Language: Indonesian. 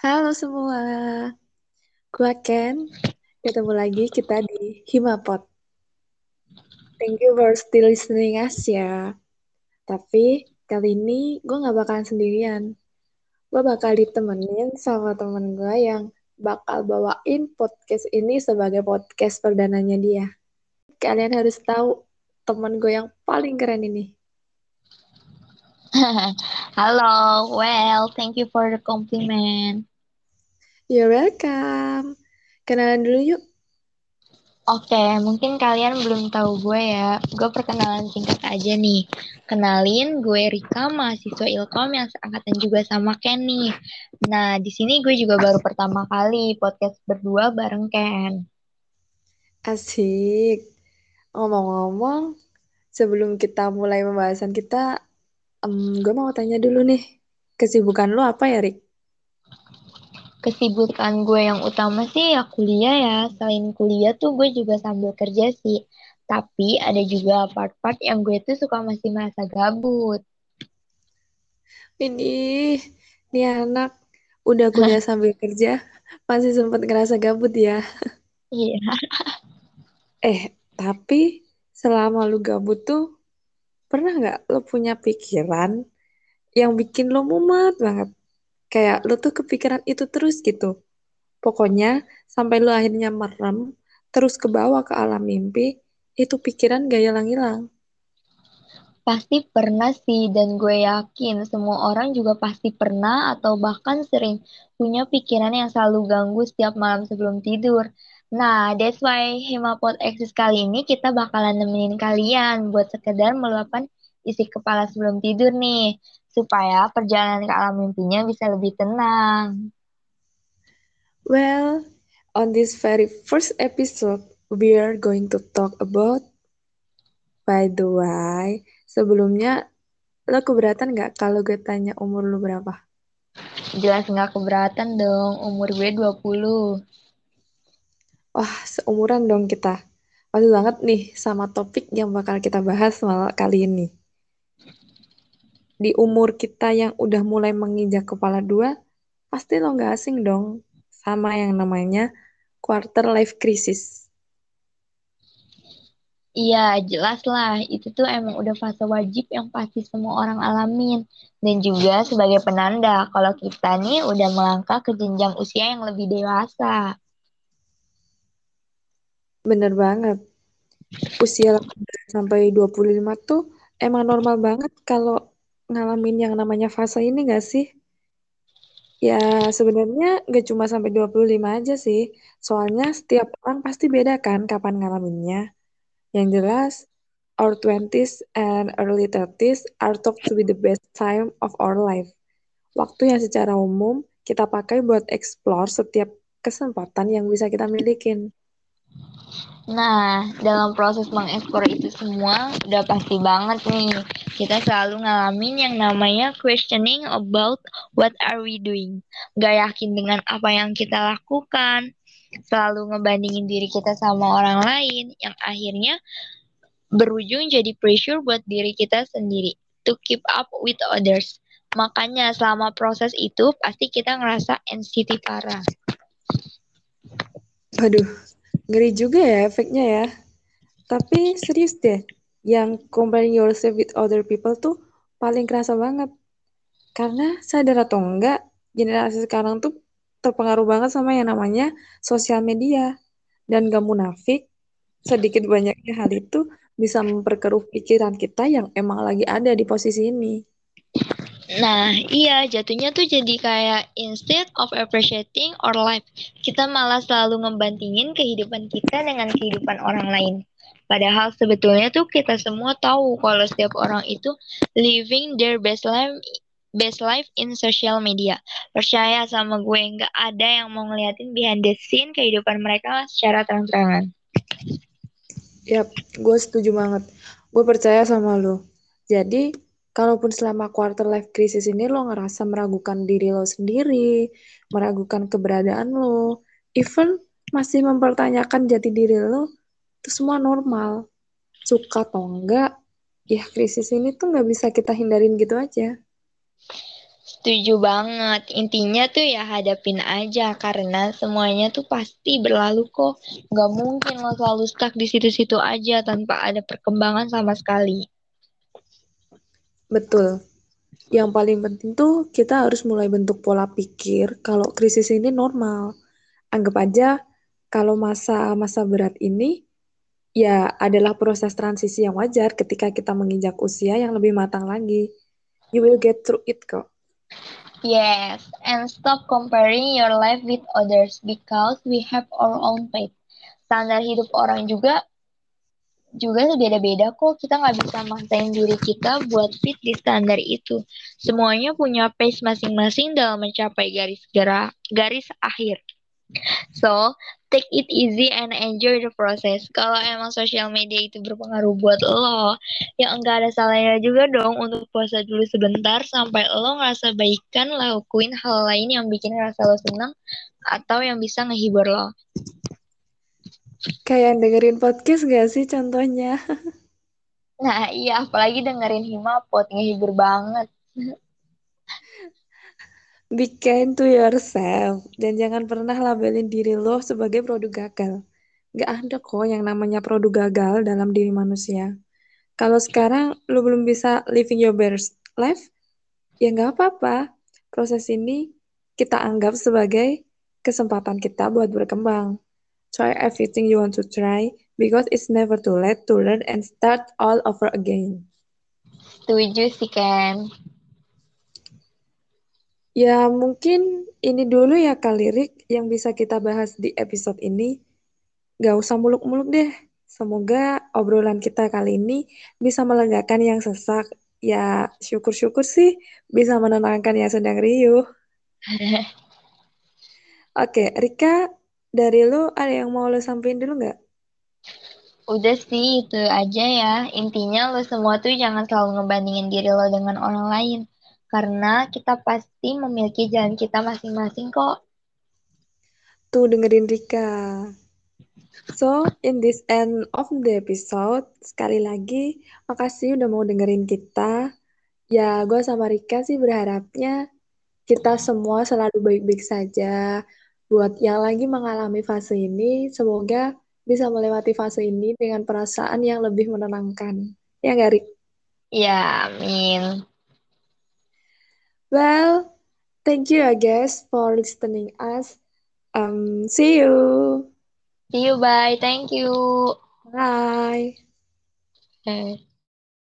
Halo semua, gue Ken. Ketemu lagi kita di Himapot. Thank you for still listening us ya. Tapi kali ini gue gak bakalan sendirian. Gue bakal ditemenin sama temen gue yang bakal bawain podcast ini sebagai podcast perdananya dia. Kalian harus tahu temen gue yang paling keren ini. Halo, well, thank you for the compliment. You're welcome. Kenalan dulu yuk. Oke, mungkin kalian belum tahu gue ya. Gue perkenalan singkat aja nih. Kenalin, gue Rika, mahasiswa Ilkom yang seangkatan juga sama Ken nih. Nah, di sini gue juga baru pertama kali podcast berdua bareng Ken. Asik. Ngomong-ngomong, sebelum kita mulai pembahasan kita, um, gue mau tanya dulu nih, kesibukan lo apa ya, Rik? Kesibukan gue yang utama sih ya kuliah ya. Selain kuliah tuh gue juga sambil kerja sih. Tapi ada juga part-part yang gue tuh suka masih merasa gabut. Ini, nih anak udah kuliah sambil kerja, masih sempat ngerasa gabut ya. Iya. Eh, tapi selama lu gabut tuh, pernah nggak lo punya pikiran yang bikin lo mumet banget? Kayak lo tuh kepikiran itu terus gitu. Pokoknya sampai lo akhirnya merem, terus ke bawah ke alam mimpi, itu pikiran gak hilang-hilang. Pasti pernah sih, dan gue yakin semua orang juga pasti pernah atau bahkan sering punya pikiran yang selalu ganggu setiap malam sebelum tidur. Nah, that's why Hemapot Exis kali ini kita bakalan nemenin kalian buat sekedar meluapkan isi kepala sebelum tidur nih, supaya perjalanan ke alam mimpinya bisa lebih tenang. Well, on this very first episode, we are going to talk about By the way, sebelumnya lo keberatan nggak kalau gue tanya umur lo berapa? Jelas nggak keberatan dong, umur gue 20. Wah, seumuran dong kita. Pas banget nih sama topik yang bakal kita bahas malam kali ini. Di umur kita yang udah mulai menginjak kepala dua, pasti lo nggak asing dong sama yang namanya quarter life crisis. Iya, jelas lah. Itu tuh emang udah fase wajib yang pasti semua orang alamin. Dan juga sebagai penanda kalau kita nih udah melangkah ke jenjang usia yang lebih dewasa. Bener banget. Usia 18 sampai 25 tuh emang normal banget kalau ngalamin yang namanya fase ini gak sih? Ya sebenarnya gak cuma sampai 25 aja sih. Soalnya setiap orang pasti beda kan kapan ngalaminnya. Yang jelas, our 20s and early 30s are thought to be the best time of our life. Waktu yang secara umum kita pakai buat explore setiap kesempatan yang bisa kita milikin. Nah, dalam proses mengeksplor itu semua, udah pasti banget nih. Kita selalu ngalamin yang namanya questioning about what are we doing. Gak yakin dengan apa yang kita lakukan. Selalu ngebandingin diri kita sama orang lain. Yang akhirnya berujung jadi pressure buat diri kita sendiri. To keep up with others. Makanya selama proses itu, pasti kita ngerasa anxiety parah. Aduh, Ngeri juga ya efeknya ya. Tapi serius deh, yang comparing yourself with other people tuh paling kerasa banget. Karena sadar atau enggak, generasi sekarang tuh terpengaruh banget sama yang namanya sosial media. Dan gak munafik, sedikit banyaknya hal itu bisa memperkeruh pikiran kita yang emang lagi ada di posisi ini. Nah, iya, jatuhnya tuh jadi kayak instead of appreciating our life, kita malah selalu ngebandingin kehidupan kita dengan kehidupan orang lain. Padahal sebetulnya tuh kita semua tahu kalau setiap orang itu living their best life best life in social media. Percaya sama gue, nggak ada yang mau ngeliatin behind the scene kehidupan mereka secara terang-terangan. Yap, gue setuju banget. Gue percaya sama lo. Jadi, kalaupun selama quarter life crisis ini lo ngerasa meragukan diri lo sendiri, meragukan keberadaan lo, even masih mempertanyakan jati diri lo, itu semua normal. Suka atau enggak, ya krisis ini tuh nggak bisa kita hindarin gitu aja. Setuju banget. Intinya tuh ya hadapin aja karena semuanya tuh pasti berlalu kok. Gak mungkin lo selalu stuck di situ-situ aja tanpa ada perkembangan sama sekali. Betul. Yang paling penting tuh kita harus mulai bentuk pola pikir kalau krisis ini normal. Anggap aja kalau masa-masa berat ini ya adalah proses transisi yang wajar ketika kita menginjak usia yang lebih matang lagi. You will get through it kok. Yes, and stop comparing your life with others because we have our own pace. Standar hidup orang juga juga beda-beda kok. Kita nggak bisa maksain diri kita buat fit di standar itu. Semuanya punya pace masing-masing dalam mencapai garis gerak, garis akhir. So, take it easy and enjoy the process. Kalau emang sosial media itu berpengaruh buat lo, ya enggak ada salahnya juga dong untuk puasa dulu sebentar sampai lo ngerasa baikan lakuin hal lain yang bikin rasa lo senang atau yang bisa ngehibur lo. Kayak dengerin podcast gak sih contohnya? nah iya, apalagi dengerin Himapot, ngehibur banget. Be kind to yourself dan jangan pernah labelin diri lo sebagai produk gagal. Gak ada kok yang namanya produk gagal dalam diri manusia. Kalau sekarang lo belum bisa living your best life, ya nggak apa-apa. Proses ini kita anggap sebagai kesempatan kita buat berkembang. Try everything you want to try because it's never too late to learn and start all over again. Setuju sih, Ken. Ya, mungkin ini dulu ya kali Rick yang bisa kita bahas di episode ini. Gak usah muluk-muluk deh. Semoga obrolan kita kali ini bisa melegakan yang sesak. Ya, syukur-syukur sih bisa menenangkan yang sedang riuh. Oke, Rika, dari lu ada yang mau lo sampaikan dulu nggak? Udah sih, itu aja ya. Intinya lo semua tuh jangan selalu ngebandingin diri lo dengan orang lain karena kita pasti memiliki jalan kita masing-masing kok. Tuh dengerin Rika. So, in this end of the episode, sekali lagi, makasih udah mau dengerin kita. Ya, gue sama Rika sih berharapnya kita semua selalu baik-baik saja. Buat yang lagi mengalami fase ini, semoga bisa melewati fase ini dengan perasaan yang lebih menenangkan. Ya nggak, Rik? Ya, amin. Well, thank you, I guess, for listening us. Um, see you. See you, bye. Thank you. Bye. Okay.